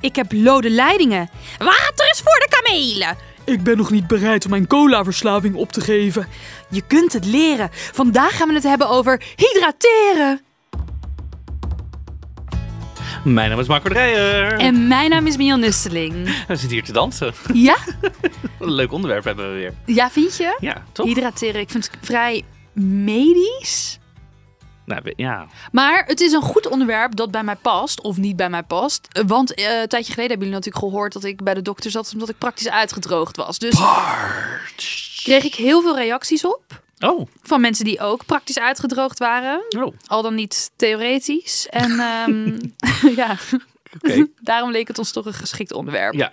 Ik heb lode leidingen. Water is voor de kamelen. Ik ben nog niet bereid om mijn colaverslaving op te geven. Je kunt het leren. Vandaag gaan we het hebben over hydrateren. Mijn naam is Marco Dreyer. En mijn naam is Mian Nusteling. We zitten hier te dansen. Ja? Wat een leuk onderwerp hebben we weer. Ja, vind je? Ja, toch? Hydrateren, ik vind het vrij medisch. Nou, ja. Maar het is een goed onderwerp dat bij mij past, of niet bij mij past. Want eh, een tijdje geleden hebben jullie natuurlijk gehoord dat ik bij de dokter zat omdat ik praktisch uitgedroogd was. Dus kreeg ik heel veel reacties op. Oh, Van mensen die ook praktisch uitgedroogd waren. oh. Al dan niet theoretisch. En ehm, ja, daarom leek het ons toch een geschikt onderwerp. Ja.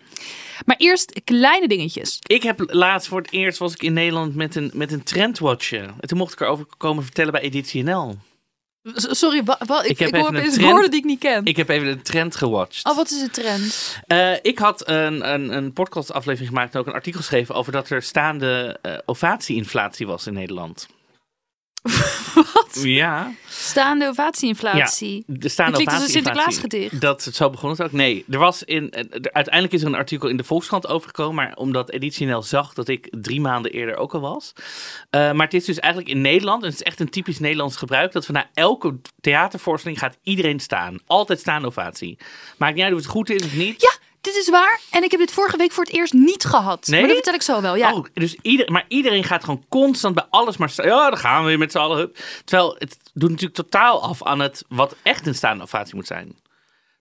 Maar eerst kleine dingetjes. Ik heb laatst voor het eerst was ik in Nederland met een, met een trendwatcher. En toen mocht ik erover komen vertellen bij Editie NL. Sorry, wa, wa- ik, Ik heb ik hoor opeens trend- woorden die ik niet ken. Ik heb even een trend gewatcht. Oh, wat is de trend? Eh, ik had een, een, een podcastaflevering gemaakt en ook een artikel geschreven over dat er staande eh ovatie-inflatie was in Nederland. Wat? Ja. Staande ovatie-inflatie. De staande Dat een ovatie-inflatie. Sinterklaasgedicht. Dat zo begon het ook. Nee, er was in, eh, er- uiteindelijk is er een artikel in de Volkskrant overgekomen, maar omdat Editie NL zag dat ik drie maanden eerder ook al was. Eh, maar het is dus eigenlijk in Nederland, en het is echt een typisch Nederlands gebruik, dat we na elke theatervoorstelling gaat iedereen staan. Altijd staande ovatie. Maakt niet uit of het goed is of niet. Ja, dit is waar. En ik heb dit vorige week voor het eerst niet gehad. Nee? Maar dat vertel ik zo wel. Ja. Oh, dus ieder, maar iedereen gaat gewoon constant bij alles maar. Ja, dan gaan we weer met z'n allen. hup. Terwijl het doet natuurlijk totaal af aan het wat echt een staande ovatie moet zijn.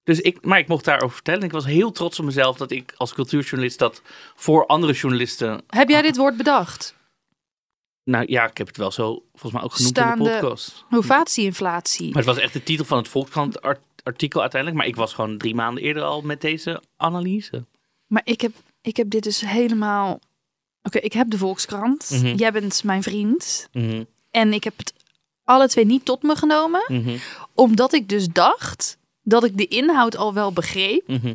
Dus ik, maar ik mocht daarover vertellen. Ik was heel trots op mezelf dat ik als cultuurjournalist dat voor andere journalisten. Heb jij dit woord bedacht? Nou ja, ik heb het wel zo volgens mij ook genoemd in de podcast. Ovatie-inflatie. Maar het was echt de titel van het Volkskrant artikel uiteindelijk. Maar ik was gewoon drie maanden eerder al met deze analyse. Maar ik heb, ik heb dit dus helemaal... Oké, ik heb de Volkskrant. Mhm. Jij bent mijn vriend. Mhm, En ik heb het alle twee niet tot me genomen. mhm, Omdat ik dus dacht dat ik de inhoud al wel begreep. mhm.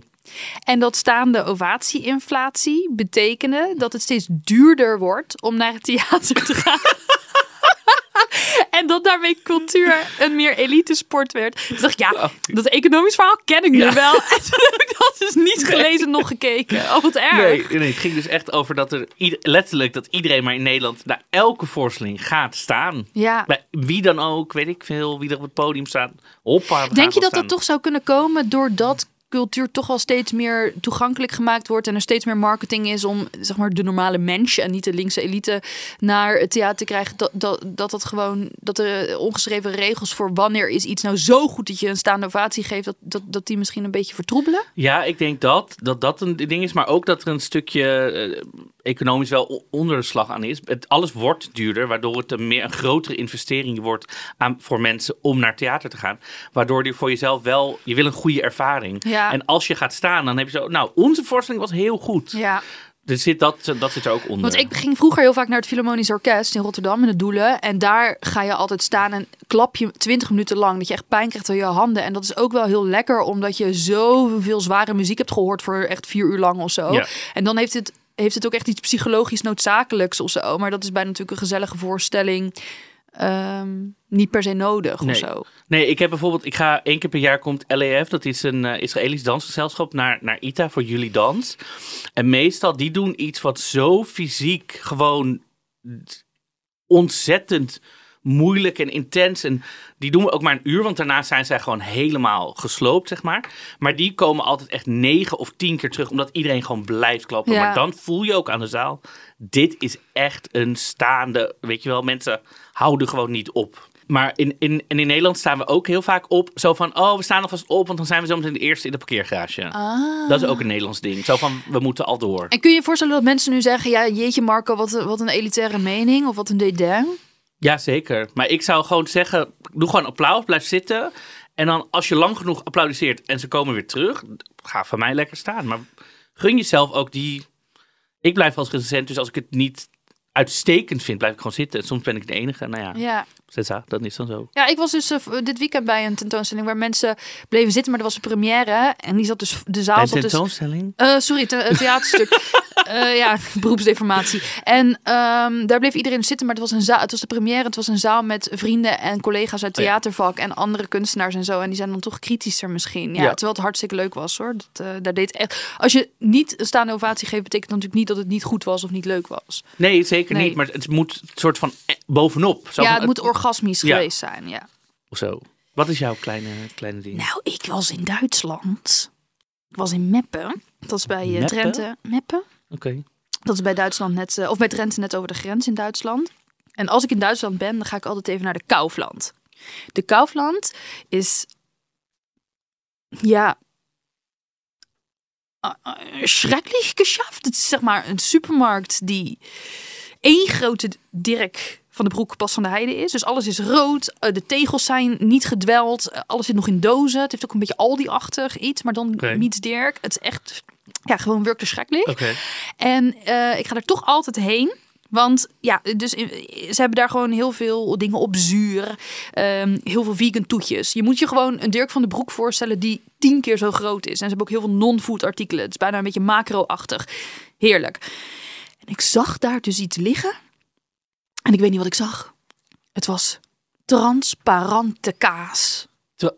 En dat staande ovatie-inflatie betekende dat het steeds duurder wordt om naar het theater te gaan. en dat daarmee cultuur een meer elite sport werd. Dus dacht ik, ja, dat economisch verhaal ken ik nu Ja. wel. En toen heb ik dat dus niet gelezen, nog gekeken. Oh, wat erg. Nee, nee, het ging dus echt over dat er letterlijk dat iedereen maar in Nederland naar elke voorstelling gaat staan. Ja. Bij wie dan ook, weet ik veel, wie er op het podium staat. Hoppa, Denk je dat staan. dat toch zou kunnen komen doordat cultuur toch al steeds meer toegankelijk gemaakt wordt en er steeds meer marketing is om zeg maar de normale mens en niet de linkse elite naar het theater te krijgen dat dat dat, dat gewoon dat er ongeschreven regels voor wanneer is iets nou zo goed dat je een staande ovatie geeft dat dat, dat die misschien een beetje vertroebelen? Ja, ik denk dat, dat dat een ding is. Maar ook dat er een stukje eh, economisch wel o- onderslag aan is. Het, alles wordt duurder, waardoor het een, meer een grotere investering wordt aan, voor mensen om naar theater te gaan. Waardoor je voor jezelf wel, je wil een goede ervaring. Ja. En als je gaat staan, dan heb je zo, nou, onze voorstelling was heel goed. Ja. Dus zit dat, dat zit er ook onder. Want ik ging vroeger heel vaak naar het Philharmonisch Orkest in Rotterdam in de Doelen. En daar ga je altijd staan en klap je 20 minuten lang. Dat je echt pijn krijgt aan je handen. En dat is ook wel heel lekker, omdat je zoveel zware muziek hebt gehoord voor echt vier uur lang of zo. Ja. En dan heeft het, heeft het ook echt iets psychologisch noodzakelijks of zo. Maar dat is bij natuurlijk een gezellige voorstelling ehm, niet per se nodig of Nee. zo. Nee, ik heb bijvoorbeeld, ik ga één keer per jaar komt LAF, dat is een eh, Israëlisch dansgezelschap, naar, naar ITA voor jullie dans. En meestal, die doen iets wat zo fysiek gewoon ontzettend moeilijk en intens. En die doen we ook maar een uur, want daarna zijn zij gewoon helemaal gesloopt, zeg maar. Maar die komen altijd echt negen of tien keer terug, omdat iedereen gewoon blijft klappen. Ja. Maar dan voel je ook aan de zaal, dit is echt een staande, weet je wel, mensen houden gewoon niet op. Maar in, in, en in Nederland staan we ook heel vaak op. Zo van, oh, we staan alvast op, want dan zijn we zo meteen de eerste in de parkeergarage. Ah. Dat is ook een Nederlands ding. Zo van, we moeten al door. En kun je je voorstellen dat mensen nu zeggen... ja, jeetje Marco, wat, wat een elitaire mening of wat een dédain? Ja, zeker. Maar ik zou gewoon zeggen, doe gewoon applaus, blijf zitten. En dan als je lang genoeg applaudisseert en ze komen weer terug, ga van mij lekker staan. Maar gun jezelf ook die... Ik blijf als recensent, dus als ik het niet uitstekend vind, blijf ik gewoon zitten. Soms ben ik de enige. Nou ja, Ja. Zessa, dat is dan zo. Ja, ik was dus eh, dit weekend bij een tentoonstelling waar mensen bleven zitten, maar er was een première en die zat dus de zaal Bij dus tentoonstelling? Eh, sorry, het theaterstuk. Eh, ja, beroepsdeformatie. En ehm, daar bleef iedereen zitten, maar het was, een zaal, het was de première. Het was een zaal met vrienden en collega's uit Oh theatervak en andere kunstenaars en zo. En die zijn dan toch kritischer misschien. Ja, Ja. Terwijl het hartstikke leuk was hoor. Dat, daar deed echt... Als je niet een staande ovatie geeft, betekent dat natuurlijk niet dat het niet goed was of niet leuk was. Nee, zeker Nee. niet. Maar het moet soort van bovenop. Zo ja, het moet orgasmisch Ja. geweest zijn. Ja. Of zo. Wat is jouw kleine, kleine ding? Nou, ik was in Duitsland. Ik was in Meppen. Dat is bij eh, Meppen? Drenthe. Meppen? Oké. Dat is bij Duitsland net, eh, of bij Drenthe net over de grens in Duitsland. En als ik in Duitsland ben, dan ga ik altijd even naar de Kaufland. De Kaufland is, ja, uh, uh, schrecklich geschaft. Het is zeg maar een supermarkt die één grote Dirk van de Broek pas van de Heide is. Dus alles is rood, eh, de tegels zijn niet gedweld, eh, alles zit nog in dozen. Het heeft ook een beetje Aldi-achtig iets, maar dan Oké. meets Dirk. Het is echt, ja, gewoon werkelijk schrecklich. Oké. En eh, ik ga er toch altijd heen. Want ja, dus ze hebben daar gewoon heel veel dingen op zuur. Ehm, heel veel vegan toetjes. Je moet je gewoon een Dirk van de Broek voorstellen die tien keer zo groot is. En ze hebben ook heel veel non-food artikelen. Het is bijna een beetje macro-achtig. Heerlijk. En ik zag daar dus iets liggen. En ik weet niet wat ik zag. Het was transparante kaas.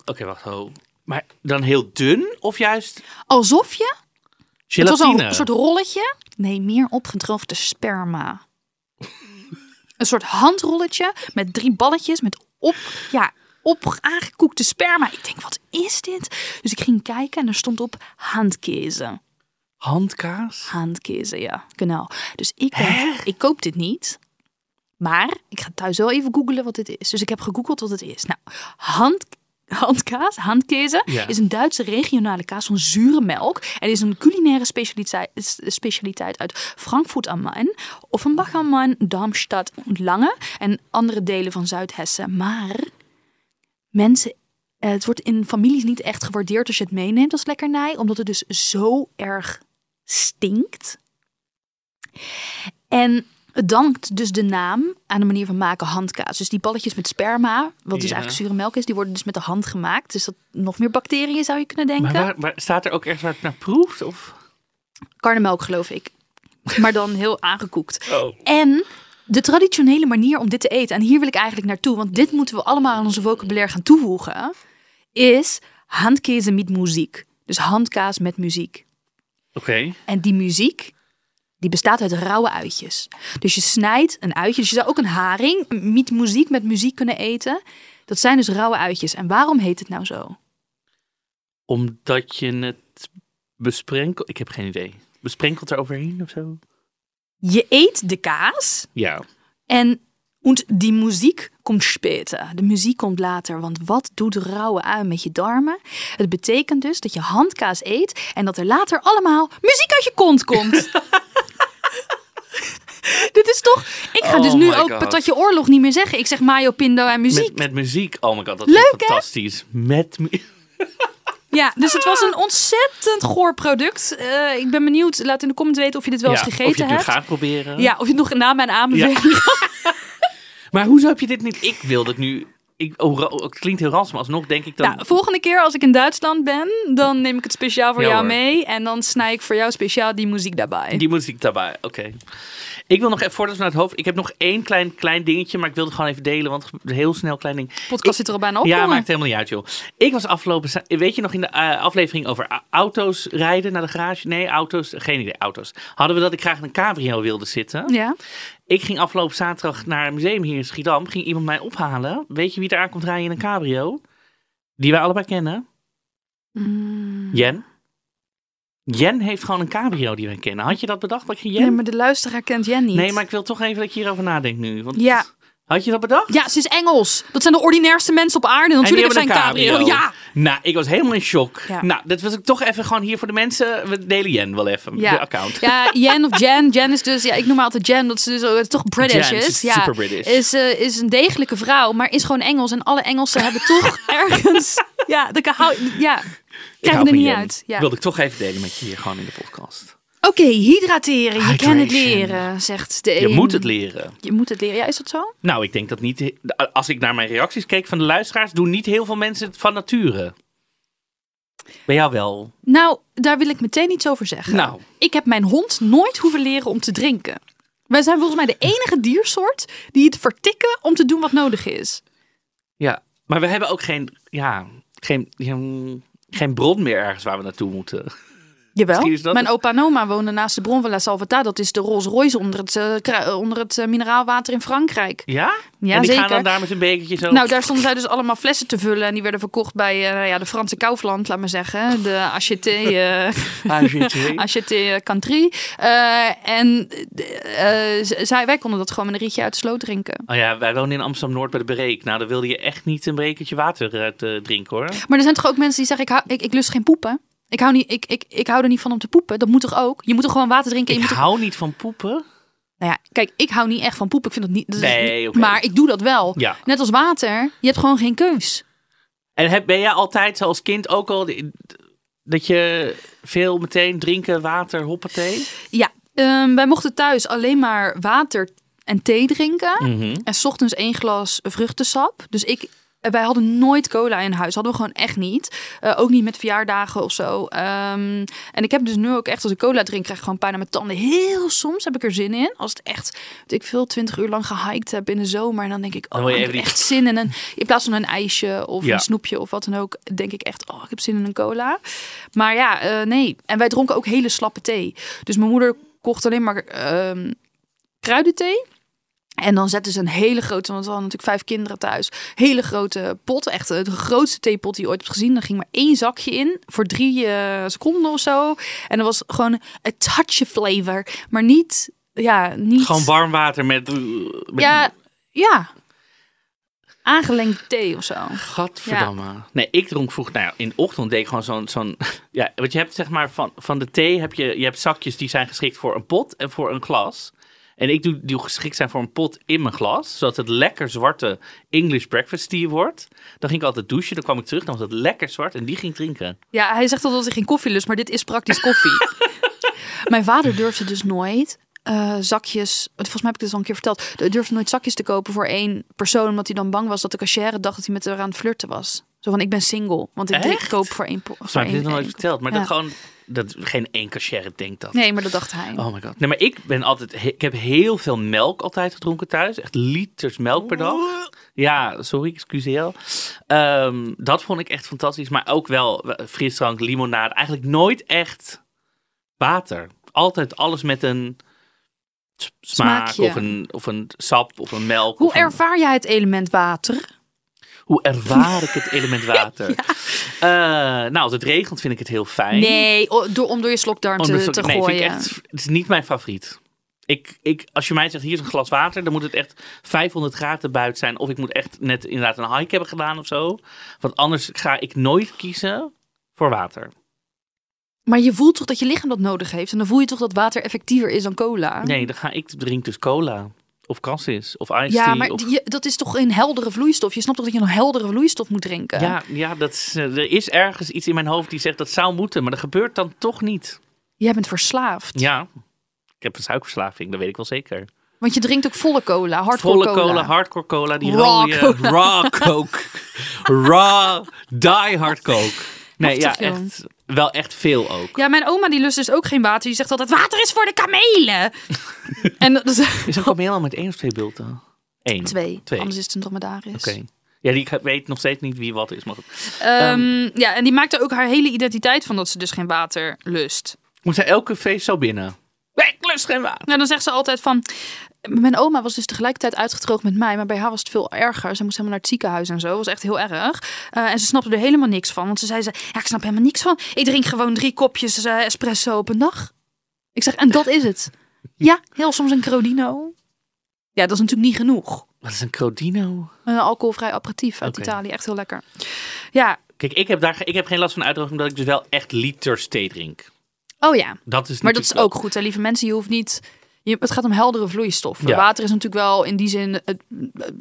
Oké, wacht. Oh. Maar dan heel dun of juist Alsof je... Het was gelatine? een soort rolletje. Nee, meer opgedroogde sperma. een soort handrolletje met drie balletjes met op, ja, op aangekoekte sperma. Ik denk, wat is dit? Dus ik ging kijken en er stond op handkezen. Handkaas? Handkezen, ja, genau. Dus ik denk, ik koop dit niet. Maar ik ga thuis wel even googlen wat dit is. Dus ik heb gegoogeld wat het is. Nou, hand, handkaas, handkezen, Ja. is een Duitse regionale kaas van zure melk. En is een culinaire specialiteit, specialiteit uit Frankfurt am Main, Offenbach am Main, Darmstadt en Lange en andere delen van Zuidhessen. Maar mensen, eh, het wordt in families niet echt gewaardeerd als je het meeneemt als lekkernij, omdat het dus zo erg stinkt. En het dankt dus de naam aan de manier van maken handkaas. Dus die balletjes met sperma, wat dus Ja. eigenlijk zure melk is, die worden dus met de hand gemaakt. Dus dat nog meer bacteriën zou je kunnen denken. Maar waar, waar- staat er ook ergens waar het naar proeft? Of? Karnemelk geloof ik. Maar dan heel aangekoekt. Oh. En de traditionele manier om dit te eten, en hier wil ik eigenlijk naartoe, want dit moeten we allemaal aan onze vocabulaire gaan toevoegen, is handkezen met muziek. Dus handkaas met muziek. Oké. En die muziek, die bestaat uit rauwe uitjes. Dus je snijdt een uitje. Dus je zou ook een haring met muziek met muziek kunnen eten. Dat zijn dus rauwe uitjes. En waarom heet het nou zo? Omdat je het besprenkelt. Ik heb geen idee. Besprenkelt er overheen of zo? Je eet de kaas Ja. en und die muziek komt später. De muziek komt later. Want wat doet rauwe ui met je darmen? Het betekent dus dat je handkaas eet en dat er later allemaal muziek uit je kont komt. Toch... Ik ga Oh dus nu my ook God. patatje oorlog niet meer zeggen. Ik zeg mayo, pindo en muziek. Met, met muziek. Oh my god, dat Leuk, is hè? fantastisch. Met Ja, dus het was een ontzettend goor product. Eh, ik ben benieuwd. Laat in de comments weten of je dit wel Ja, eens Of je gegeten het nu hebt. gaat proberen. Ja, of je het nog na mijn aanbeveling. Maar hoezo heb je dit niet? Ik wil dat nu. Ik, oh, ra- het klinkt heel ranzig, maar alsnog denk ik dan. Nou, volgende keer als ik in Duitsland ben, dan neem ik het speciaal voor Ja, jou hoor. mee. En dan snij ik voor jou speciaal die muziek daarbij. Die muziek daarbij, oké. Ik wil nog even, voordat we naar het hoofd... Ik heb nog één klein, klein dingetje, maar ik wilde het gewoon even delen, want heel snel klein ding. De podcast zit er al bijna op. ja, maakt helemaal niet uit, joh. Ik was afgelopen... Weet je nog in de eh, aflevering over auto's rijden naar de garage? Nee, auto's... Geen idee, auto's. Hadden we dat ik graag in een cabrio wilde zitten. Ja. Ik ging afgelopen zaterdag naar een museum hier in Schiedam. Ging iemand mij ophalen. Weet je wie er aan komt rijden in een cabrio? Die wij allebei kennen. Mm. Jen. Jen heeft gewoon een cabrio die wij kennen. Had je dat bedacht? Dat je Jen? Nee, maar de luisteraar kent Jen niet. Nee, maar ik wil toch even dat je hierover nadenkt nu. Want Ja. Had je dat bedacht? Ja, ze is Engels. Dat zijn de ordinairste mensen op aarde. Natuurlijk zijn een cabrio. Ja. Nou, ik was helemaal in shock. Ja. Nou, dat was ik toch even gewoon hier voor de mensen. We delen Jen wel even, Ja. de account. Ja, Jen of Jen. Jen is dus, ja, ik noem haar altijd Jen, dat ze dus toch British Jen, is. Ja, super British. Is, eh, is een degelijke vrouw, maar is gewoon Engels. En alle Engelsen hebben toch ergens, ja, de, ja, Krijg hou er niet uit. Ja. Wilde ik toch even delen met je hier gewoon in de podcast. Oké, hydrateren. Je kan het leren, zegt de Je een. moet het leren. Je moet het leren. Ja, is dat zo? Nou, ik denk dat niet. Als ik naar mijn reacties keek van de luisteraars, doen niet heel veel mensen het van nature. Bij jou wel. Nou, daar wil ik meteen iets over zeggen. Nou. Ik heb mijn hond nooit hoeven leren om te drinken. Wij zijn volgens mij de enige diersoort die het vertikken om te doen wat nodig is. Ja, maar we hebben ook geen, ja, geen, geen, geen bron meer ergens waar we naartoe moeten. Jawel. Misschien is dat Mijn opa en oma woonden naast de bron van La. Dat is de Rolls Royce onder het, eh, kru- onder het eh, mineraalwater in Frankrijk. Ja? Ja, en die gaan dan daar met een bekertje zo. Nou, daar stonden zij dus allemaal flessen te vullen. En die werden verkocht bij eh, ja, de Franse Kaufland, laat maar zeggen. De Acheté, eh. Acheté Country. Eh, en eh, eh, zij, wij konden dat gewoon met een rietje uit de sloot drinken. Oh ja, wij wonen in Amsterdam-Noord bij de Bereek. Nou, dan wilde je echt niet een bekertje water uit eh, drinken hoor. Maar er zijn toch ook mensen die zeggen, ik, ik lust geen poepen. Ik hou, niet, ik, ik, ik hou er niet van om te poepen. Dat moet toch ook? Je moet toch gewoon water drinken? en Ik je moet toch- hou niet van poepen. Nou ja, kijk, ik hou niet echt van poepen. Ik vind dat niet... dat Nee, niet-. Maar ik doe dat wel. Ja. Net als water. Je hebt gewoon geen keus. En heb, ben jij altijd als kind ook al dat je veel meteen drinken, water, hoppatee? Ja, ehm, wij mochten thuis alleen maar water en thee drinken. Mhm. En 's ochtends één glas vruchtensap. Dus ik, wij hadden nooit cola in huis. Hadden we gewoon echt niet. Eh, ook niet met verjaardagen of zo. Ehm, en ik heb dus nu ook echt, als ik cola drink, krijg ik gewoon pijn aan mijn tanden. Heel soms heb ik er zin in. Als het echt, ik veel, 20 uur lang gehiked heb in de zomer. En dan denk ik, oh, ik heb echt zin in een... In plaats van een ijsje of Ja. een snoepje of wat dan ook, denk ik echt, oh, ik heb zin in een cola. Maar ja, eh, nee. En wij dronken ook hele slappe thee. Dus mijn moeder kocht alleen maar ehm kruidenthee. En dan zetten ze een hele grote, want we hadden natuurlijk vijf kinderen thuis. Hele grote pot, echt de grootste theepot die je ooit hebt gezien. Daar ging maar één zakje in voor drie eh, seconden of zo. En dat was gewoon een touch of flavor, maar niet, ja, niet. Gewoon warm water met... met Ja, ja. Aangelengde thee of zo. Gadverdamme. Nee, ik dronk vroeger, nou ja, in de ochtend deed ik gewoon zo'n, zo'n, ja, want je hebt zeg maar van, van de thee heb je, je hebt zakjes die zijn geschikt voor een pot en voor een glas. En ik doe die geschikt zijn voor een pot in mijn glas, zodat het lekker zwarte English breakfast tea wordt. Dan ging ik altijd douchen, dan kwam ik terug, dan was het lekker zwart en die ging drinken. Ja, hij zegt al dat hij geen koffie lust, maar dit is praktisch koffie. Mijn vader durfde dus nooit eh, zakjes. Volgens mij heb ik dit al een keer verteld. Hij durfde nooit zakjes te kopen voor één persoon, omdat hij dan bang was dat de cashier dacht dat hij met haar aan het flirten was. Zo van: ik ben single, want ik drink koop voor één. Voor mij heb ik dit nog nooit verteld, maar Ja. dat gewoon, dat geen één cashier denkt dat. Nee, maar dat dacht hij. Oh my god. Nee, maar ik ben altijd, ik heb heel veel melk altijd gedronken thuis. Echt liters melk per dag. Ja, sorry, excuseer. Ehm, dat vond ik echt fantastisch. Maar ook wel frisdrank, limonade. Eigenlijk nooit echt water. Altijd alles met een smaak Smaakje. of een, of een sap of een melk. Hoe een- ervaar jij het element water? Hoe ervaar ik het element water? Eh, nou, als het regent vind ik het heel fijn. Nee, door, om door je slokdarm te, te nee, vind ik gooien. echt, het is niet mijn favoriet. Ik, ik, als je mij zegt, hier is een glas water, dan moet het echt 500 graden buiten zijn. Of ik moet echt net inderdaad een hike hebben gedaan of zo. Want anders ga ik nooit kiezen voor water. Maar je voelt toch dat je lichaam dat nodig heeft? En dan voel je toch dat water effectiever is dan cola? Nee, dan ga ik drink dus cola. Of cassis. Of iced Ja, tea. maar of... dat is toch een heldere vloeistof? Je snapt toch dat je een heldere vloeistof moet drinken? ja, ja dat is, eh, er is ergens iets in mijn hoofd die zegt dat zou moeten. Maar dat gebeurt dan toch niet. Jij bent verslaafd. Ja, ik heb een suikerverslaving, dat weet ik wel zeker. Want je drinkt ook volle cola, hardcore Volle cola. hardcore cola, die Raw rode cola. raw coke. raw, die hard coke. Nee, ja, Heftig, echt, wel echt veel ook. Ja, mijn oma die lust dus ook geen water. Die zegt altijd, water is voor de kamelen. en dat is Is een kameel al met één of twee bulten? Eén. twee. Twee. Anders is het een dromedaris. Oké. Ja, die weet nog steeds niet wie wat is. Maar. Ehm, ja, en die maakte ook haar hele identiteit van dat ze dus geen water lust. Moet zij elke feest zo binnen? Nee, ik lust geen water. Nou, dan zegt ze altijd van... Mijn oma was dus tegelijkertijd uitgedroogd met mij, maar bij haar was het veel erger. Ze moest helemaal naar het ziekenhuis en zo. Dat was echt heel erg. Eh, en ze snapte er helemaal niks van. Want ze zei ze, ja, ik snap helemaal niks van. Ik drink gewoon drie kopjes eh, espresso op een dag. Ik zeg, en dat is het. Ja, heel soms een Crodino. Ja, dat is natuurlijk niet genoeg. Wat is een Crodino? Een alcoholvrij aperitief uit. Italië. Echt heel lekker. Ja, Kijk, ik heb, daar, ik heb geen last van uitdroging, omdat ik dus wel echt liters thee drink. oh ja. Dat is Maar dat is ook goed, hè, lieve mensen. Je hoeft niet... Je, het gaat om heldere vloeistoffen. Ja. Water is natuurlijk wel in die zin het,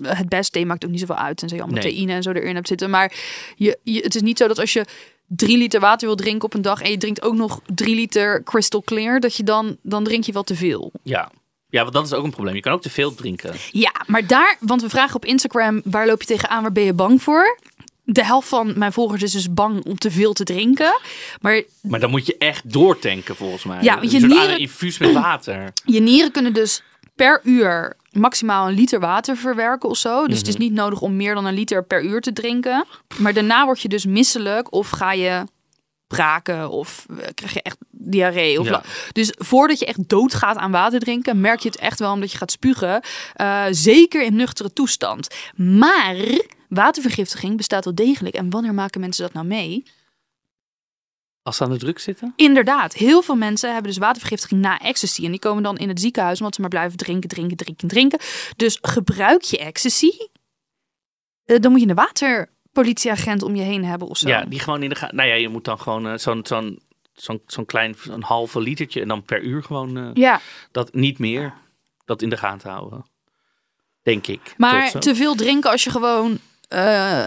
het beste. Maakt ook niet zoveel uit. En je allemaal Nee. theïne en zo erin hebt zitten. Maar je, je, het is niet zo dat als je drie liter water wil drinken op een dag en je drinkt ook nog drie liter crystal clear, dat je dan, dan drink je wel te veel. Ja. ja, want dat is ook een probleem. Je kan ook te veel drinken. Ja, maar daar, want we vragen op Instagram, waar loop je tegenaan, waar ben je bang voor? De helft van mijn volgers is dus bang om te veel te drinken. Maar Maar dan moet je echt doortanken volgens mij. Ja, je nieren- infuus met water. je nieren kunnen dus per uur maximaal een liter water verwerken of zo. Dus het is niet nodig om meer dan een liter per uur te drinken. Maar daarna word je dus misselijk of ga je braken of eh, krijg je echt diarree. Of Ja. Dus voordat je echt doodgaat aan water drinken, merk je het echt wel omdat je gaat spugen. Eh, zeker in nuchtere toestand. Maar watervergiftiging bestaat wel degelijk. En wanneer maken mensen dat nou mee? Als ze aan de druk zitten? Inderdaad, heel veel mensen hebben dus watervergiftiging na ecstasy. En die komen dan in het ziekenhuis omdat ze maar blijven drinken, drinken, drinken, drinken. Dus gebruik je ecstasy, eh, dan moet je een waterpolitieagent om je heen hebben of zo. Ja, die gewoon in de gaten. Nou ja, je moet dan gewoon eh, zo'n zo'n zo'n zo'n klein een halve litertje en dan per uur gewoon eh, Ja, dat niet meer dat in de gaten houden. Denk ik. maar te veel drinken als je gewoon eh,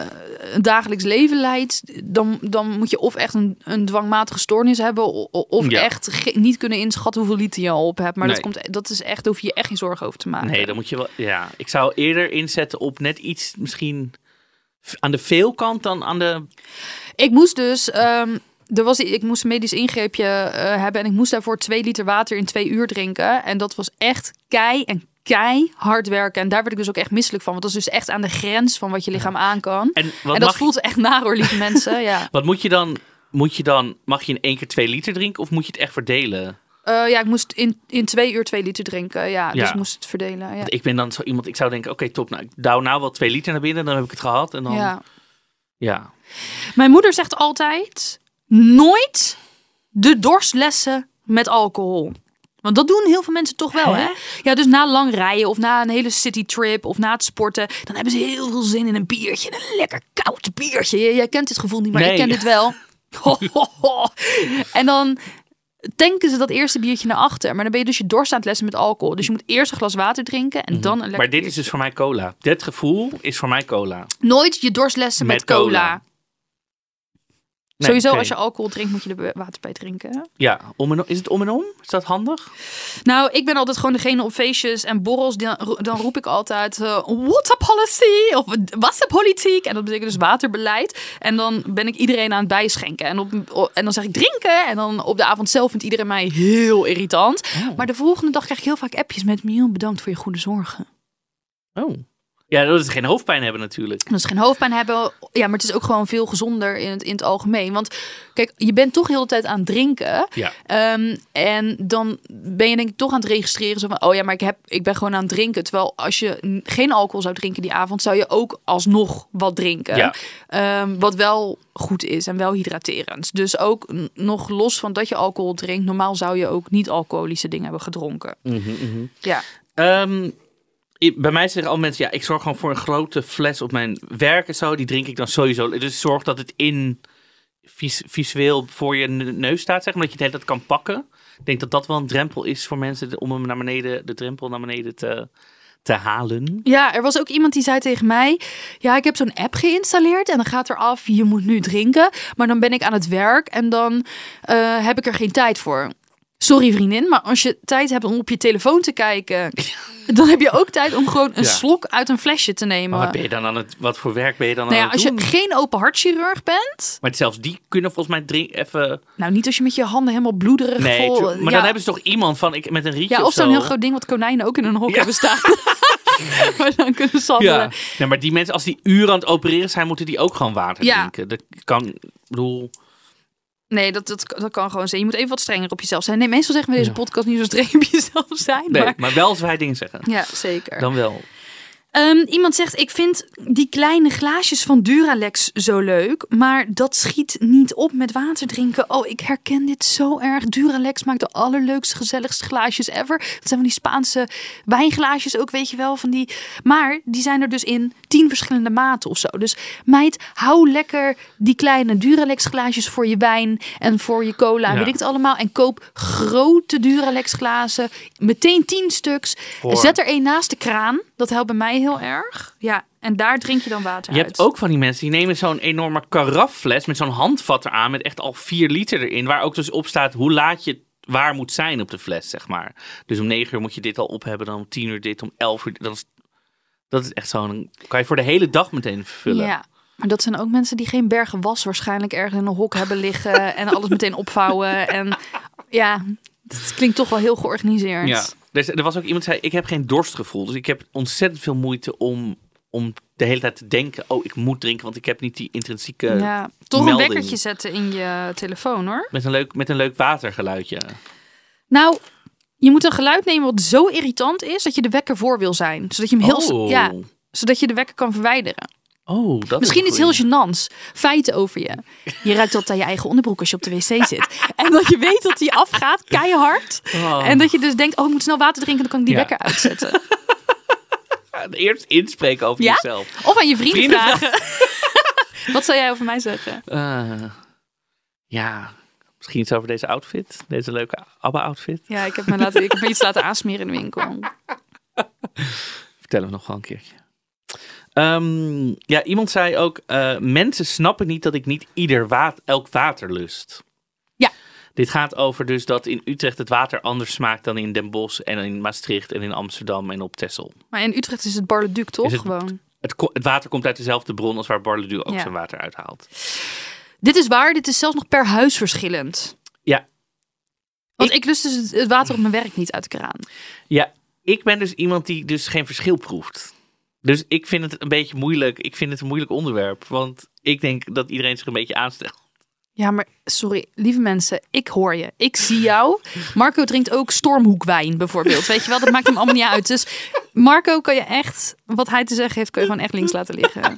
een dagelijks leven leidt, dan, dan moet je of echt een, een dwangmatige stoornis hebben, of Ja. echt niet kunnen inschatten hoeveel liter je al op hebt. Maar dat, komt, dat is echt, daar hoef je je echt geen zorgen over te maken. Nee, dan moet je wel. Ja, ik zou eerder inzetten op net iets misschien aan de veel kant dan aan de. Ik moest dus, ehm, er was, ik moest een medisch ingreepje eh, hebben en ik moest daarvoor twee liter water in twee uur drinken. En dat was echt kei en kei hard werken. En daar werd ik dus ook echt misselijk van, want dat is dus echt aan de grens van wat je lichaam aan kan. En dat voelt echt naar hoor, lieve mensen. Ja. wat moet je dan? Moet je dan, mag je in één keer twee liter drinken of moet je het echt verdelen? Eh, ja, ik moest in, in twee uur twee liter drinken. Ja, dus Ja. moest het verdelen. Ja. Ik ben dan zo iemand, ik zou denken, oké, top, nou, ik douw nou wel twee liter naar binnen, dan heb ik het gehad. En dan, ja. ja. Mijn moeder zegt altijd: nooit de dorstlessen met alcohol. Want dat doen heel veel mensen toch wel, hè? Ja, dus na lang rijden of na een hele citytrip of na het sporten, dan hebben ze heel veel zin in een biertje, een lekker koud biertje. Jij, jij kent dit gevoel niet, maar ik Nee. ken dit wel. Ho, ho, ho. En dan tanken ze dat eerste biertje naar achter, maar dan ben je dus je dorst aan het lessen met alcohol. Dus je moet eerst een glas water drinken en dan een lekker Maar dit is dus voor mij cola. Dit gevoel is voor mij cola. nooit je dorst lessen met, Met cola. cola. Nee, Sowieso, als je alcohol drinkt, moet je er water bij drinken. hè? Ja, om en om. Is het om en om? Is dat handig? Nou, ik ben altijd gewoon degene op feestjes en borrels. Dan, dan roep ik altijd uh, water policy of wasserpolitiek. En dat betekent dus waterbeleid. En dan ben ik iedereen aan het bijschenken. En, op, en dan zeg ik drinken. En dan op de avond zelf vindt iedereen mij heel irritant. Maar de volgende dag krijg ik heel vaak appjes met Miel, bedankt voor je goede zorgen. Oh. Ja, dat is geen hoofdpijn hebben natuurlijk. Dus geen hoofdpijn hebben. Ja, maar het is ook gewoon veel gezonder in het, in het algemeen. Want kijk, je bent toch heel de tijd aan het drinken. Ja. Ehm, en dan ben je denk ik toch aan het registreren. Zo van, oh ja, maar ik, heb, ik ben gewoon aan het drinken. Terwijl als je geen alcohol zou drinken die avond, zou je ook alsnog wat drinken. Ja. Ehm, wat wel goed is en wel hydraterend. Dus ook nog los van dat je alcohol drinkt. Normaal zou je ook niet alcoholische dingen hebben gedronken. Ja. Ehm, bij mij zeggen al mensen, ja, ik zorg gewoon voor een grote fles op mijn werk en zo. Die drink ik dan sowieso. Dus zorg dat het in vis- visueel voor je ne- neus staat, zeg maar. Dat je het hele kan pakken. Ik denk dat dat wel een drempel is voor mensen om hem naar beneden, de drempel naar beneden te, te halen. Ja, er was ook iemand die zei tegen mij: Ja, ik heb zo'n app geïnstalleerd en dan gaat er af, je moet nu drinken. Maar dan ben ik aan het werk en dan eh, heb ik er geen tijd voor. Sorry vriendin, maar als je tijd hebt om op je telefoon te kijken, dan heb je ook tijd om gewoon een Ja. slok uit een flesje te nemen. Maar wat ben je dan aan het, wat voor werk ben je dan nou ja, aan het als je doen? geen open hartchirurg bent, Maar zelfs die kunnen volgens mij drink, even... nou niet als je met je handen helemaal bloederig Nee, vol. maar ja, dan hebben ze toch iemand van ik, met een rietje ja, of, of zo'n zo. heel groot ding wat konijnen ook in een hok Ja. hebben staan. maar dan kunnen sandelen. Ja. Nee, maar die mensen, als die uren aan het opereren zijn, moeten die ook gewoon water Ja. drinken. Dat kan, ik bedoel... Nee, dat, dat, dat kan gewoon zijn. Je moet even wat strenger op jezelf zijn. Nee, meestal zeggen we deze podcast niet zo streng op jezelf zijn. Nee, Maar... maar wel als wij dingen zeggen. Ja, zeker. Dan wel. Ehm, iemand zegt, ik vind die kleine glaasjes van Duralex zo leuk, maar dat schiet niet op met water drinken. Oh, ik herken dit zo erg. Duralex maakt de allerleukste, gezelligste glaasjes ever. Dat zijn van die Spaanse wijnglaasjes ook, weet je wel. Van die... Maar die zijn er dus in tien verschillende maten of zo. Dus meid, hou lekker die kleine Duralex glaasjes voor je wijn en voor je cola. Ja. Weet ik het allemaal. En koop grote Duralex glazen. Meteen tien stuks. Voor- Zet er één naast de kraan. Dat helpt bij mij heel erg. Ja. En daar drink je dan water Je uit. hebt ook van die mensen die nemen zo'n enorme karaffles met zo'n handvat eraan met echt al 4 liter erin. Waar ook dus op staat hoe laat je waar moet zijn op de fles, zeg maar. Dus om 9 uur moet je dit al op hebben, dan om 10 uur dit, om 11 uur. Dat is, dat is echt zo'n. Kan je voor de hele dag meteen vullen. Ja. Maar dat zijn ook mensen die geen bergen was waarschijnlijk ergens in een hok hebben liggen en alles meteen opvouwen. En ja, het klinkt toch wel heel georganiseerd. Ja. Dus er was ook iemand die zei: Ik heb geen dorstgevoel. Dus ik heb ontzettend veel moeite om, om de hele tijd te denken: Oh, ik moet drinken, want ik heb niet die intrinsieke. Ja, toch een wekkertje zetten in je telefoon hoor. Met, een leuk, met een leuk watergeluidje. Nou, je moet een geluid nemen wat zo irritant is dat je de wekker voor wil zijn. Zodat je hem heel, Oh. ja, zodat je de wekker kan verwijderen. Oh, dat Misschien is iets heel gênants. Feiten over je. Je ruikt altijd aan je eigen onderbroek als je op de wc zit. En dat je weet dat die afgaat, keihard. Oh. En dat je dus denkt, oh, ik moet snel water drinken, dan kan ik die Ja. wekker uitzetten. Eerst inspreken over Ja? jezelf. Of aan je vrienden, Vrienden vragen. Wat zou jij over mij zeggen? Eh, ja, misschien iets over deze outfit. Deze leuke ABBA-outfit. Ja, ik heb me, laten, ik heb me iets laten aansmeren in de winkel. Vertel hem nog wel een keertje. Ehm, ja, iemand zei ook: eh, mensen snappen niet dat ik niet ieder water, elk water lust. Ja. Dit gaat over dus dat in Utrecht het water anders smaakt dan in Den Bosch en in Maastricht en in Amsterdam en op Texel. Maar in Utrecht is het Bar-le-Duc, toch? Het- Gewoon. Het, water komt uit dezelfde bron als waar Barleduc ook Ja. zijn water uithaalt. Dit is waar, dit is zelfs nog per huis verschillend. Ja. Want ik, lust dus het, het water op mijn werk niet uit de kraan. Ja, ik ben dus iemand die dus geen verschil proeft. Dus ik vind het een beetje moeilijk. Ik vind het een moeilijk onderwerp. Want ik denk dat iedereen zich een beetje aanstelt. Ja, maar sorry, lieve mensen, ik hoor je. Ik zie jou. Marco drinkt ook stormhoekwijn bijvoorbeeld. Weet je wel, dat maakt hem allemaal niet uit. Dus Marco kan je echt, wat hij te zeggen heeft, kan je gewoon echt links laten liggen.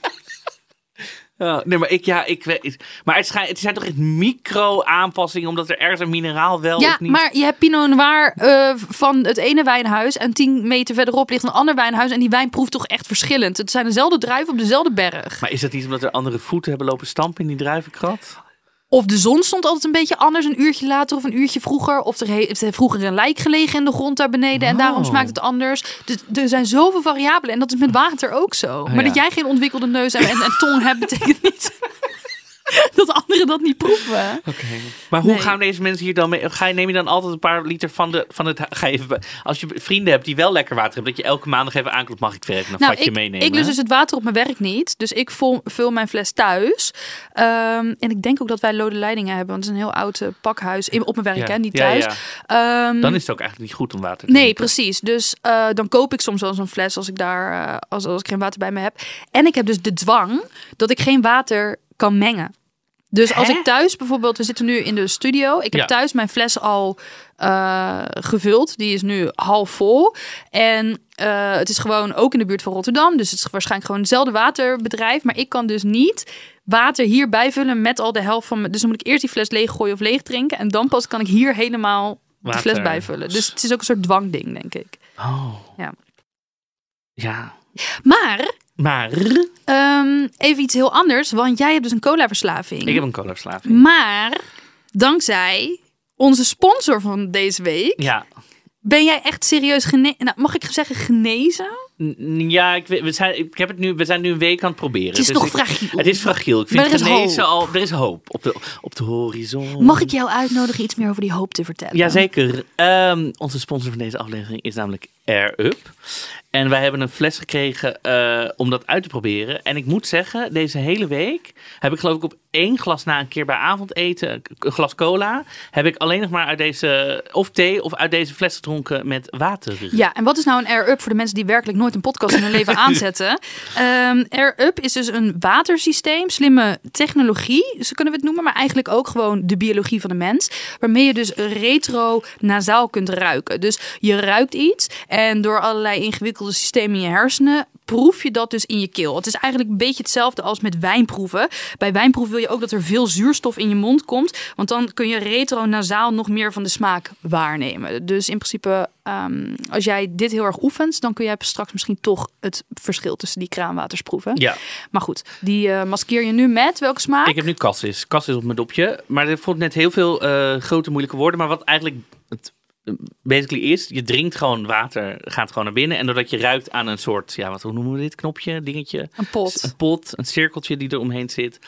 Ja, nee, maar ik, ja, ik weet. Maar het, zijn toch echt micro-aanpassingen, omdat er ergens een mineraal wel Ja, of niet. maar je hebt Pinot Noir eh, van het ene wijnhuis en tien meter verderop ligt een ander wijnhuis en die wijn proeft toch echt verschillend. Het zijn dezelfde druiven op dezelfde berg. Maar is dat niet omdat er andere voeten hebben lopen stampen in die druivenkrat? Of de zon stond altijd een beetje anders, een uurtje later of een uurtje vroeger. Of er heeft vroeger een lijk gelegen in de grond daar beneden en daarom Oh. smaakt het anders. Dus er zijn zoveel variabelen en dat is met water ook zo. maar ja. dat jij geen ontwikkelde neus en, en, en tong hebt, betekent niet dat anderen dat niet proeven. Oké. Maar hoe Nee. gaan deze mensen hier dan mee? Ga je, neem je dan altijd een paar liter van, de, van het. Ga je even, als je vrienden hebt die wel lekker water hebben, dat je elke maandag even aanklopt, mag ik weer even een Nou, vatje ik, meenemen? ik lus dus het water op mijn werk niet. Dus ik vul, vul mijn fles thuis. Ehm, en ik denk ook dat wij lode leidingen hebben. Want het is een heel oud eh, pakhuis. In, op mijn werk, Ja. hè, niet thuis. ja. Ehm, Dan is het ook eigenlijk niet goed om water te Nee, drinken. precies. Dus eh, dan koop ik soms wel zo'n fles als ik daar eh, als, als ik geen water bij me heb. En ik heb dus de dwang dat ik geen water kan mengen. Dus als Hè? ik thuis bijvoorbeeld, we zitten nu in de studio. Ik heb Ja. thuis mijn fles al eh, gevuld. Die is nu half vol. En eh, het is gewoon ook in de buurt van Rotterdam. Dus het is waarschijnlijk gewoon hetzelfde waterbedrijf. Maar ik kan dus niet water hier bijvullen met al de helft van mijn... Dus dan moet ik eerst die fles leeggooien of leeg drinken. En dan pas kan ik hier helemaal de fles Water. bijvullen. Dus het is ook een soort dwangding, denk ik. Oh. Ja. Ja. Maar Maar ehm, even iets heel anders, want jij hebt dus een cola-verslaving. ik heb een cola-verslaving. Maar dankzij onze sponsor van deze week Ja. ben jij echt serieus genezen. Nou, mag ik zeggen genezen? Ja, ik, we, zijn, ik heb het nu, we zijn nu een week aan het proberen. Het is Dus nog ik- fragiel. Het is fragiel. Ik vind Maar er is genezen hoop. al... Er is hoop op de, op de horizon. Mag ik jou uitnodigen iets meer over die hoop te vertellen? Jazeker. Ehm onze sponsor van deze aflevering is namelijk Air Up. En wij hebben een fles gekregen eh, om dat uit te proberen. En ik moet zeggen, deze hele week heb ik geloof ik op één glas na een keer bij avondeten, een glas cola, heb ik alleen nog maar uit deze, of thee of uit deze fles gedronken met water. Ja, en wat is nou een Air-Up voor de mensen die werkelijk nooit een podcast in hun leven aanzetten? Ehm Air-Up is dus een watersysteem, slimme technologie, zo kunnen we het noemen, maar eigenlijk ook gewoon de biologie van de mens, waarmee je dus retro-nasaal kunt ruiken. Dus je ruikt iets en door allerlei ingewikkelde systemen in je hersenen proef je dat dus in je keel. Het is eigenlijk een beetje hetzelfde als met wijnproeven. Bij wijnproeven wil je ook dat er veel zuurstof in je mond komt, want dan kun je retronasaal nog meer van de smaak waarnemen. Dus in principe, ehm, als jij dit heel erg oefent, dan kun jij straks misschien toch het verschil tussen die kraanwaters proeven. Ja, Maar goed, die eh, maskeer je nu met welke smaak? ik heb nu Cassis. Cassis op mijn dopje. Maar ik vond net heel veel eh, grote moeilijke woorden. Maar wat eigenlijk het basically is, je drinkt gewoon water, gaat gewoon naar binnen. En doordat je ruikt aan een soort, ja, wat hoe noemen we dit knopje, dingetje? Een pot. Een pot, een cirkeltje die er omheen zit.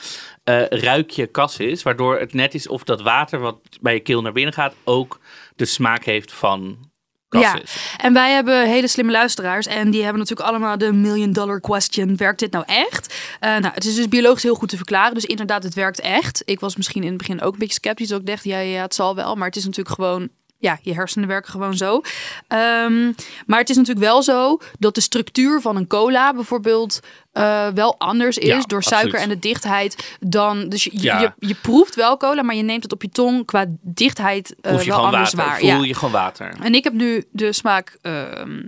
eh, ruik je cassis, waardoor het net is of dat water wat bij je keel naar binnen gaat ook de smaak heeft van Ja, en wij hebben hele slimme luisteraars. En die hebben natuurlijk allemaal de million dollar question. Werkt dit nou echt? Eh, nou, het is dus biologisch heel goed te verklaren. Dus inderdaad, het werkt echt. Ik was misschien in het begin ook een beetje sceptisch. Dat ik dacht, ja, ja, het zal wel. Maar het is natuurlijk gewoon... Ja, je hersenen werken gewoon zo. Ehm, maar het is natuurlijk wel zo dat de structuur van een cola bijvoorbeeld eh, wel anders is Ja, door suiker en de dichtheid dan. Dus je, je- Ja. je, je proeft wel cola, maar je neemt het op je tong qua dichtheid eh, wel anders water, waar. voel Ja. je gewoon water. En ik heb nu de smaak ehm,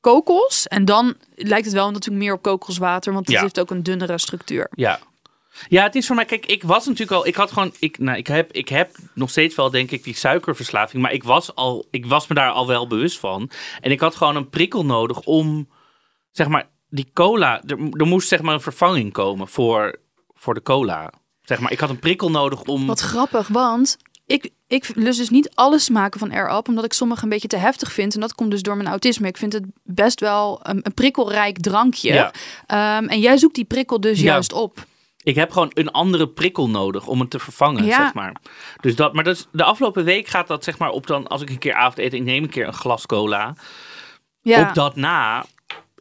kokos. En dan lijkt het wel natuurlijk meer op kokoswater, want het Ja. heeft ook een dunnere structuur. Ja. Ja, het is voor mij, kijk, ik was natuurlijk al, ik had gewoon, ik, nou, ik, heb, ik heb nog steeds wel, denk ik, die suikerverslaving, maar ik was, al, ik was me daar al wel bewust van. En ik had gewoon een prikkel nodig om, zeg maar, die cola, er, er moest zeg maar een vervanging komen voor, voor de cola. Zeg maar, ik had een prikkel nodig om. Wat grappig, want ik, ik lust dus niet alle smaken van Air Up, omdat ik sommige een beetje te heftig vind. En dat komt dus door mijn autisme. Ik vind het best wel een, een prikkelrijk drankje. Ja. Ehm, en jij zoekt die prikkel dus Ja. juist op. Ik heb gewoon een andere prikkel nodig om het te vervangen, Ja. zeg maar. Dus dat, maar dat is, de afgelopen week gaat dat zeg maar op dan, als ik een keer avondeten, ik neem een keer een glas cola. Ja. Op dat na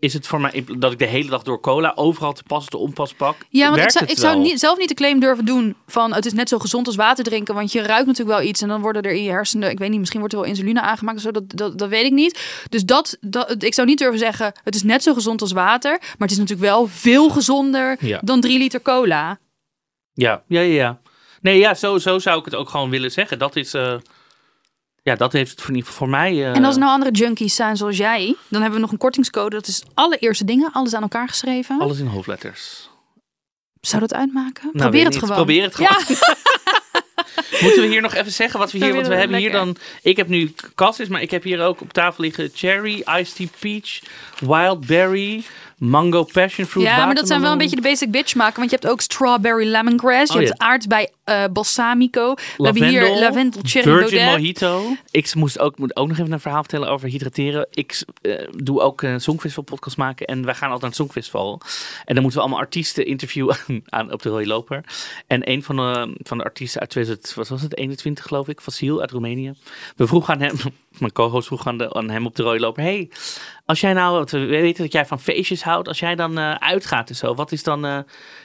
is het voor mij dat ik de hele dag door cola overal te pas te onpas pak. Ja, want ik zou, ik niet, zelf niet de claim durven doen van het is net zo gezond als water drinken. Want je ruikt natuurlijk wel iets en dan worden er in je hersenen, ik weet niet, misschien wordt er wel insuline aangemaakt of zo, dat, dat, dat weet ik niet. Dus dat, dat, ik zou niet durven zeggen het is net zo gezond als water. Maar het is natuurlijk wel veel gezonder Ja. dan drie liter cola. Ja, ja, ja. ja. Nee, ja, zo, zo zou ik het ook gewoon willen zeggen. Dat is, eh, ja, dat heeft het voor, voor mij. eh, En als er nou andere junkies zijn zoals jij, dan hebben we nog een kortingscode. Dat is allereerste dingen, alles aan elkaar geschreven. alles in hoofdletters. Zou dat uitmaken? Nou, Probeer het niet. gewoon. Probeer het Ja, gewoon. Moeten we hier nog even zeggen wat we hier, Ja, want we hebben hier dan, ik heb nu cassis, maar ik heb hier ook op tafel liggen cherry, iced tea peach, wild berry, mango passion fruit. Ja, maar dat zijn wel een beetje de basic bitch maken. Want je hebt ook strawberry lemongrass. Je Oh, hebt ja. aardbei eh balsamico. We hebben hier Lavendel, cherry Virgin baudet. Mojito. Ik moest ook, moet ook nog even een verhaal vertellen over hydrateren. Ik eh, doe ook een Songfestival podcast maken. En wij gaan altijd naar het Songfestival. En dan moeten we allemaal artiesten interviewen aan, op de Rode Loper. En een van de, van de artiesten uit 2000, wat was het, 21 geloof ik, Vasil uit Roemenië. We vroegen aan hem, mijn co-host vroeg aan, de, aan hem op de Rode Loper. Hey, als jij nou, we weten dat jij van feestjes houdt. Als jij dan eh, uitgaat en zo. Wat is dan eh,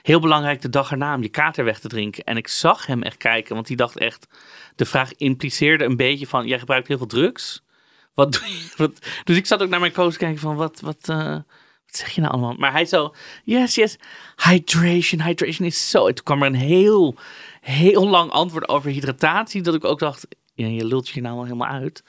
heel belangrijk de dag erna om je kater weg te drinken? En ik zag hem echt kijken, want die dacht echt... De vraag impliceerde een beetje van, jij gebruikt heel veel drugs. Wat doe je? Dus ik zat ook naar mijn coach kijken van, wat, wat, eh, wat zeg je nou allemaal? Maar hij zo, yes, yes, hydration, hydration is zo... En toen kwam er een heel, heel lang antwoord over hydratatie, dat ik ook dacht... Ja, je lult je nou al helemaal uit.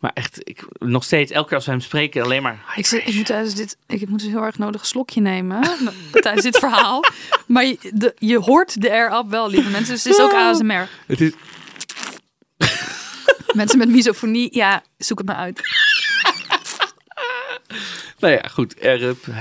Maar echt, ik, nog steeds, elke keer als we hem spreken, alleen maar Ik, moet tijdens dit, ik moet dus heel erg nodig een slokje nemen tijdens dit verhaal. Maar je, de, je hoort de air up wel, lieve mensen. Dus het is ook ASMR. Het is, Mensen met misofonie, ja, zoek het maar uit. Nou ja, goed.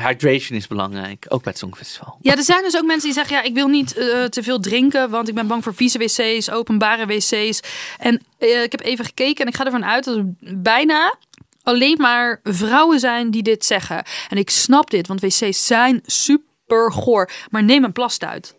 Hydration is belangrijk, ook bij het Songfestival. Ja, er zijn dus ook mensen die zeggen: ja, ik wil niet eh, te veel drinken, want ik ben bang voor vieze wc's, openbare wc's. En eh, ik heb even gekeken en ik ga ervan uit dat er bijna alleen maar vrouwen zijn die dit zeggen. En ik snap dit, want wc's zijn super goor. Maar neem een plastuit.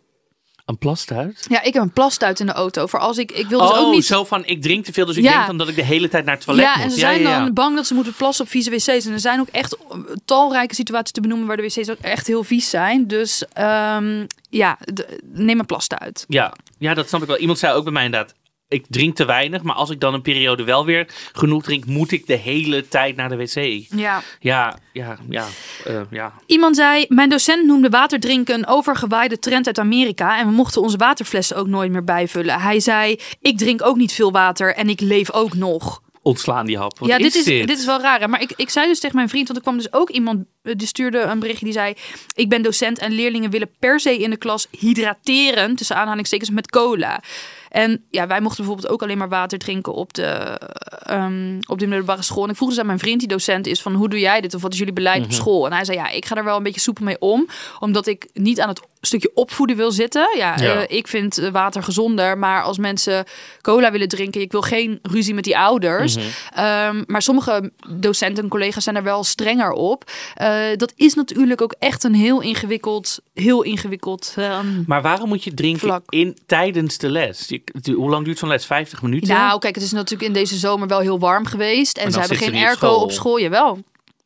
Een plastuit? Ja, ik heb een plastuit in de auto. Voor als ik, ik wil dus oh, ook niet. zo van ik drink te veel, dus ik Ja. denk dan dat ik de hele tijd naar het toilet Ja, moet. en ze zijn ja, dan bang dat ze moeten plassen op vieze wc's. En er zijn ook echt talrijke situaties te benoemen waar de wc's ook echt heel vies zijn. Dus ehm, ja, neem een plastuit. Ja, ja, dat snap ik wel. Iemand zei ook bij mij inderdaad, ik drink te weinig, maar als ik dan een periode wel weer genoeg drink, moet ik de hele tijd naar de wc. Ja. Ja, ja, ja, eh, ja. Iemand zei, mijn docent noemde water drinken een overgewaaide trend uit Amerika. En we mochten onze waterflessen ook nooit meer bijvullen. Hij zei, ik drink ook niet veel water en ik leef ook nog. Ontslaan die hap. Wat ja, dit is, dit? dit is wel raar. hè? Maar ik, ik zei dus tegen mijn vriend, want er kwam dus ook iemand, eh, die stuurde een berichtje die zei: Ik ben docent en leerlingen willen per se in de klas hydrateren, tussen aanhalingstekens, met cola. En ja, wij mochten bijvoorbeeld ook alleen maar water drinken op de, ehm, op de middelbare school. En ik vroeg dus aan mijn vriend, die docent is, van hoe doe jij dit? Of wat is jullie beleid Mhm. op school? En hij zei, ja, ik ga er wel een beetje soepel mee om. Omdat ik niet aan het stukje opvoeden wil zitten. Ja, Ja. eh, ik vind eh, water gezonder. Maar als mensen cola willen drinken, ik wil geen ruzie met die ouders. Mhm. Ehm, maar sommige docenten en collega's zijn er wel strenger op. Eh, dat is natuurlijk ook echt een heel ingewikkeld, heel ingewikkeld. ehm, Maar waarom moet je drinken Vlak. in, tijdens de les? Je- hoe lang duurt zo'n les? 50 minuten? Nou, kijk, het is natuurlijk in deze zomer wel heel warm geweest. En, ze hebben geen airco school. op school. Jawel.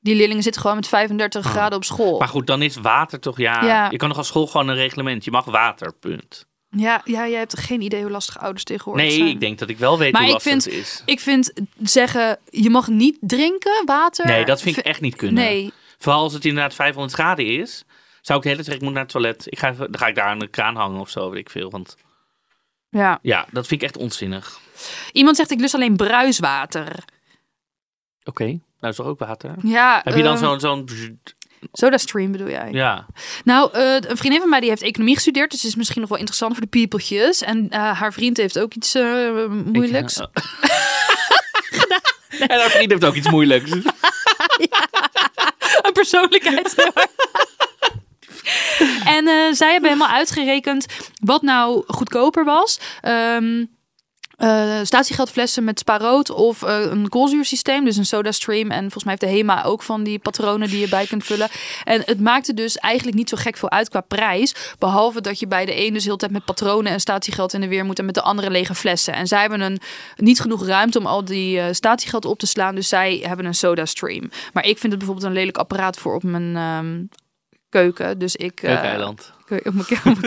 Die leerlingen zitten gewoon met 35 Oh. graden op school. Maar goed, dan is water toch ja, Ja. Je kan nog als school gewoon een reglement. Je mag water, punt. Ja, ja, jij hebt geen idee hoe lastig ouders tegenwoordig Nee, zijn. ik denk dat ik wel weet Maar hoe lastig vind- het is. Ik vind zeggen, je mag niet drinken, water. Nee, dat vind ik echt niet kunnen. Nee, Vooral als het inderdaad 500 graden is. Zou ik de hele tijd zeggen, ik moet naar het toilet. Ik ga even, dan ga ik daar aan de kraan hangen of zo, weet ik veel. Want ja. ja, dat vind ik echt onzinnig. Iemand zegt, ik lust alleen bruiswater. Oké, nou is toch ook water? Ja, Heb je dan eh, zo'n... zo'n Soda stream bedoel jij? ja, Nou, eh, een vriendin van mij die heeft economie gestudeerd. Dus is misschien nog wel interessant voor de peopletjes. En eh, haar vriend heeft ook iets moeilijks. Ik, En haar vriend heeft ook iets moeilijks. een persoonlijkheidsstoornis. en zij hebben helemaal uitgerekend wat nou goedkoper was. Ehm eh, statiegeldflessen met spaarrood of eh, een koolzuursysteem, dus een soda stream. En volgens mij heeft de HEMA ook van die patronen die je bij kunt vullen. En het maakte dus eigenlijk niet zo gek veel uit qua prijs. Behalve dat je bij de ene dus tijd met patronen en statiegeld in de weer moet en met de andere lege flessen. En zij hebben een, niet genoeg ruimte om al die eh, statiegeld op te slaan. Dus zij hebben een soda stream. Maar ik vind het bijvoorbeeld een lelijk apparaat voor op mijn ehm, keuken. Dus ik. Keukeneiland. Op mijn,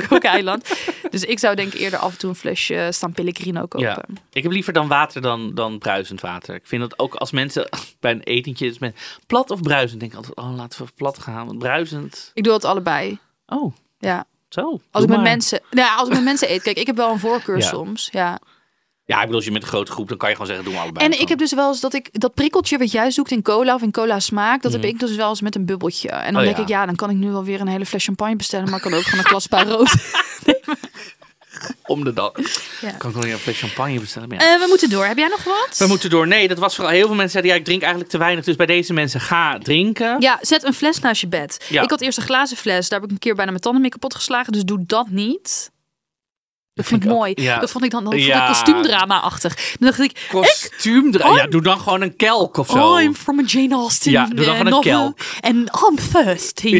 op mijn dus ik zou denk ik eerder af en toe een flesje San Pellegrino kopen. Ja. Ik heb liever dan water dan, dan bruisend water. Ik vind dat ook als mensen bij een etentje is met plat of bruisend, denk ik altijd, oh laten we plat gaan. Want bruisend, Ik doe het allebei. oh, Ja. zo. Als ik met maar. mensen, ja, als ik met mensen eet. Kijk, ik heb wel een voorkeur Ja. soms. Ja. Ja, ik bedoel, als je met een grote groep, dan kan je gewoon zeggen, doe maar allebei. En gewoon. ik heb dus wel eens dat ik dat prikkeltje wat jij zoekt in cola of in cola smaak, dat Mhm. heb ik dus wel eens met een bubbeltje. En dan Oh, denk ja. ik, ja, dan kan ik nu wel weer een hele fles champagne bestellen, maar ik kan ook gewoon een glas rood. Om de dag. Ja. Kan ik nog een fles champagne bestellen? Ja. Eh, we moeten door. Heb jij nog wat? We moeten door. Nee, dat was vooral heel veel mensen zeiden, ja, ik drink eigenlijk te weinig. Dus bij deze mensen, ga drinken. Ja, zet een fles naast je bed. Ja. Ik had eerst een glazen fles. Daar heb ik een keer bijna mijn tanden mee kapot geslagen. Dus doe dat niet. Dat vond ik mooi. ja. Dat vond ik dan, dan vond ik Ja. kostuumdrama-achtig. Dan dacht ik, Kostuum. Ja, doe dan gewoon een kelk of zo. I'm from a Jane Austen Ja, doe dan eh, van een kelk. And I'm thirsty.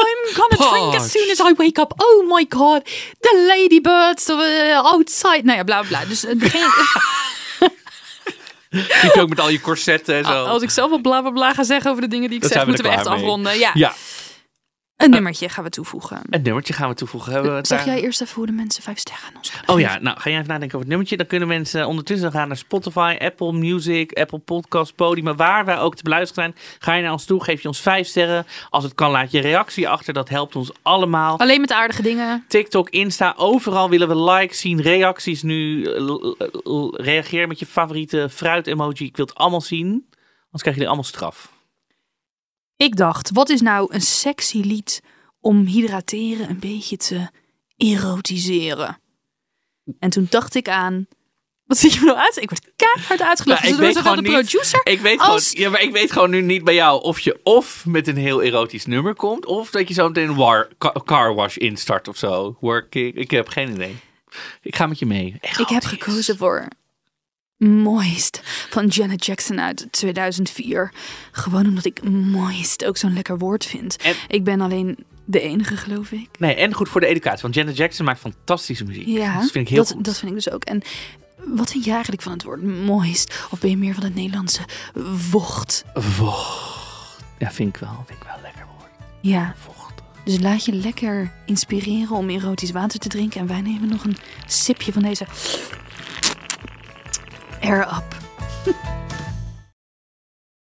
I'm gonna drink as soon as I wake up. Oh my god. The ladybirds uh, outside. Nou ja, bla bla. Dus het begin, Liep je ook met al je corsetten en zo. als ik zelf wel bla bla bla ga zeggen over de dingen die ik zeg, moeten we echt mee. afronden. Ja. Ja, Een nummertje gaan we toevoegen. een nummertje gaan we toevoegen. Hebben we Zeg daar- jij eerst even hoe de mensen vijf sterren aan ons kunnen Oh geven? ja, nou ga jij even nadenken over het nummertje. Dan kunnen mensen ondertussen gaan naar Spotify, Apple Music, Apple Podcast, Podium, waar wij ook te beluisteren zijn. Ga je naar ons toe, geef je ons vijf sterren. Als het kan, laat je reactie achter. Dat helpt ons allemaal. Alleen met aardige dingen. TikTok, Insta, overal willen we likes zien, reacties nu. L- Reageer met je favoriete fruit-emoji. Ik wil het allemaal zien. Anders krijg je allemaal straf. Ik dacht, wat is nou een sexy lied om hydrateren een beetje te erotiseren? En toen dacht ik aan... Wat zie je me nou uit? Ik word keihard uitgelachen. Nou, ik dus weet de gewoon niet- producer. Ik weet, Als- gewoon, ja, maar ik weet gewoon nu niet bij jou of je of met een heel erotisch nummer komt, of dat je zo meteen war, car wash instart of zo. Working. Ik heb geen idee. Ik ga met je mee. Ik heb gekozen voor Moist van Janet Jackson uit 2004. Gewoon omdat ik moist ook zo'n lekker woord vind. En- Ik ben alleen de enige, geloof ik. Nee, en goed voor de educatie, want Janet Jackson maakt fantastische muziek. Ja, dat vind ik heel dat, goed. dat vind ik dus ook. En wat vind jij eigenlijk van het woord moist? Of ben je meer van het Nederlandse vocht? Vocht. Ja, vind ik wel. Vind ik wel lekker woord. Ja, Vocht. dus laat je lekker inspireren om erotisch water te drinken. En wij nemen nog een sipje van deze Air up.